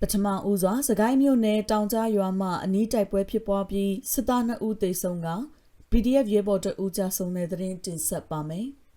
ပထမဦးစွာစကိုင်းမြို့နယ်တောင်ကြားရွာမှအနီးတိုက်ပွဲဖြစ်ပွားပြီးစစ်သား2ဦးသေဆုံးက PDF ရဲဘော်2ဦးကြာဆုံးတဲ့တဲ့တင်တင်ဆက်ပါမယ်။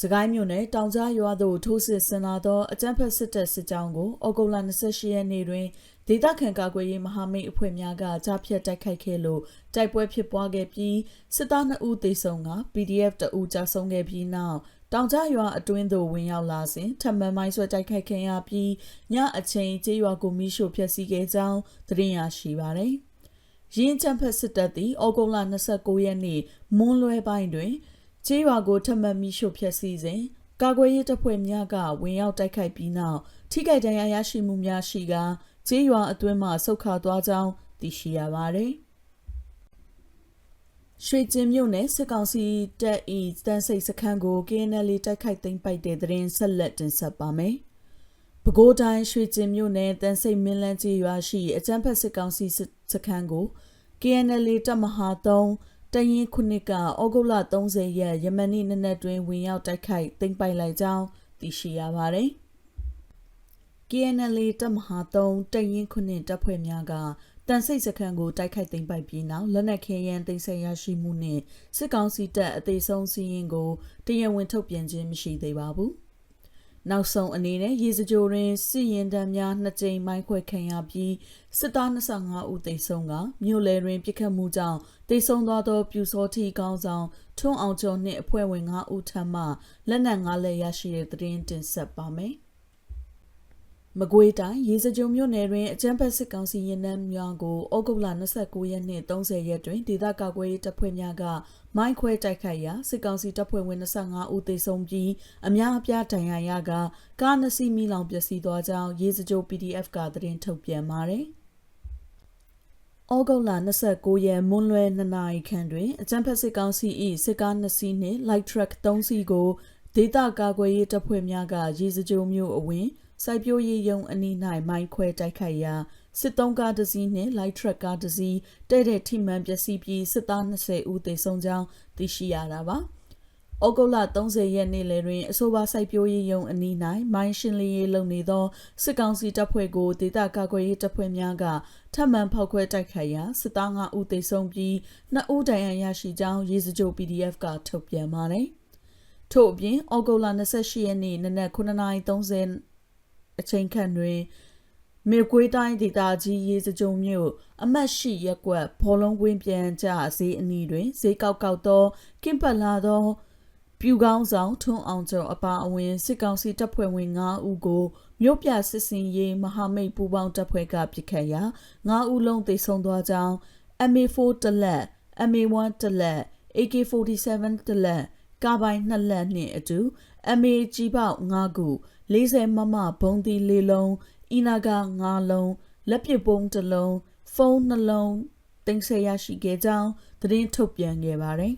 စကိုင်းမြို့နယ်တောင်ကြားရွာသို့ထိုးစစ်ဆင်လာသောအကြမ်းဖက်စစ်တပ်စစ်ကြောင်းကိုဩဂုတ်လ28ရက်နေ့တွင်ဒေသခံကာကွယ်ရေးမဟာမိတ်အဖွဲ့များကကြားဖြတ်တိုက်ခိုက်ခဲ့လို့တိုက်ပွဲဖြစ်ပွားခဲ့ပြီးစစ်သား2ဦးသေဆုံးက PDF 2ဦးကြာဆုံးခဲ့ပြီးနောက်တောင်ကြားရွာအတွင်းသို့ဝင်ရောက်လာစဉ်ထပ်မံမိုင်းဆွဲတိုက်ခိုက်ခံရပြီးညအချိန်ကျေးရွာကိုမိရှို့ဖျက်ဆီးခဲ့ကြောင်းသတင်းရရှိပါသည်။ရင်းချမ်းဖက်စစ်တပ်သည်ဩဂုတ်လ29ရက်နေ့မွန်းလွဲပိုင်းတွင်ကျေးရွာကိုထပ်မံမိရှို့ဖျက်ဆီးစဉ်ကာကွယ်ရေးတပ်ဖွဲ့များကဝင်ရောက်တိုက်ခိုက်ပြီးနောက်ထိခိုက်ဒဏ်ရာရရှိမှုများရှိကကျေးရွာအတွင်းမှဆုတ်ခါသွားကြောင်းသိရှိရပါသည်။ ရွှေကျင်မြို့နယ်စစ်ကောင်စီတပ်ဤတန်းစိတ်စခန်းကို KNL တိုက်ခိုက်သိမ်းပိုက်တဲ့တဲ့ရင်ဆက်လက်တင်ဆက်ပါမယ်။ပဲခူးတိုင်းရွှေကျင်မြို့နယ်တန်းစိတ်မင်းလန်းကြီးရွာရှိအကြမ်းဖက်စစ်ကောင်စီစခန်းကို KNL တပ်မဟာ3တရင်ခုနှစ်ကဩဂုတ်လ30ရက်ယမန်နေ့နနက်တွင်ဝင်ရောက်တိုက်ခိုက်သိမ်းပိုက်လိုက်ကြောင်းသိရှိရပါတယ်။ KNL တပ်မဟာ3တရင်ခုနှစ်တပ်ဖွဲ့များက တန်ဆိတ်စခန်းကိုတိုက်ခိုက်သိမ်းပိုက်ပြီးနောက်လက်နက်ခဲယမ်းသိမ်းဆည်းရရှိမှုနှင့်စစ်ကောင်စီတပ်အသေးဆုံးစီးရင်ကိုတရားဝင်ထုတ်ပြန်ခြင်းမရှိသေးပါဘူး။နောက်ဆုံးအနေနဲ့ရေစကြိုတွင်စစ်ရင်တမ်းများနှစ်ကြိမ်မိုင်းခွဲခံရပြီးစစ်သား25ဦးသေဆုံးကမြို့လယ်တွင်ပြစ်ခတ်မှုကြောင့်သေဆုံးသွားသောပြူစောထီကောင်းဆောင်ထွန်းအောင်ကျော်နှင့်အဖွဲ့ဝင်5ဦးထပ်မှလက်နက်5လက်ရရှိတဲ့သတင်းတင်ဆက်ပါမယ်။ မကွေးတိုင်းရေစကြုံမြို့နယ်တွင်အကြမ်းဖက်စစ်ကောင်စီရင်နှန်းများကိုဩဂုတ်လ29ရက်နှင့်30ရက်တွင်ဒေသကာကွယ်ရေးတပ်ဖွဲ့များကမိုင်းခွဲတိုက်ခိုက်ရာစစ်ကောင်စီတပ်ဖွဲ့ဝင်25ဦးသေဆုံးပြီးအများအပြားဒဏ်ရာရကကားနှစ်စီးမိလောင်ပျက်စီးသွားကြောင်းရေစကြို PDF ကသတင်းထုတ်ပြန်ပါတယ်။ဩဂုတ်လ29ရက်မွန်းလွဲ2နာရီခန့်တွင်အကြမ်းဖက်စစ်ကောင်စီ၏စစ်ကား2စီးနှင့် light truck 3စီးကိုဒေသကာကွယ်ရေးတပ်ဖွဲ့များကရေစကြိုမျိုးအဝင် စိုက်ပျိုးရေးယုံအနီး၌မိုင်းခွဲတိုက်ခိုက်ရာစစ်တုံးကားတစ်စီးနှင့် light truck ကားတစ်စီးတဲ့တဲ့ထိမှန်ပျက်စီးပြီးစစ်သား20ဦးသေဆုံးကြောင်းသိရှိရတာပါ။ဩဂုတ်လ30ရက်နေ့လယ်တွင်အဆိုပါစိုက်ပျိုးရေးယုံအနီး၌မိုင်းရှင်းလင်းရေးလုပ်နေသောစစ်ကောင်စီတပ်ဖွဲ့ကိုဒေသကာကွယ်ရေးတပ်ဖွဲ့များကထပ်မံဖောက်ခွဲတိုက်ခိုက်ရာစစ်သား9ဦးသေဆုံးပြီး2ဦးဒဏ်ရာရရှိကြောင်းရေစကြို PDF ကထုတ်ပြန်ပါတယ်။ထို့အပြင်ဩဂုတ်လ28ရက်နေ့နနက်9:30 အချိန်ခန့်တွင်မြေကွေးတိုင်းဒေသကြီးရေစကြုံမြို့အမတ်ရှိရက်ကွက်ဘောလုံးကွင်းပြန်ကျဈေးအနီးတွင်ဈေးကောက်ကောက်သောကင်းပတ်လာသောပြူကောင်းဆောင်ထွန်းအောင်ကျော်အပါအဝင်စစ်ကောင်စီတပ်ဖွဲ့ဝင်9ဦးကိုမြို့ပြစစ်စင်ရေးမဟာမိတ်ပူးပေါင်းတပ်ဖွဲ့ကပစ်ခတ်ရာ9ဦးလုံးသေဆုံးသွားကြောင်း MA4 တလက် MA1 တလက် AK47 တလက် ကားပိုင်း2လက်နှင့်အတူ MA ကြီးပေါက်5ခု40မမဘုံဒီ၄လုံးအီနာက9လုံးလက်ပစ်ပုံး1လုံးဖုန်း2လုံးတင်ဆက်ရရှိခဲ့ကြောင်းသတင်းထုတ်ပြန်ခဲ့ပါတယ်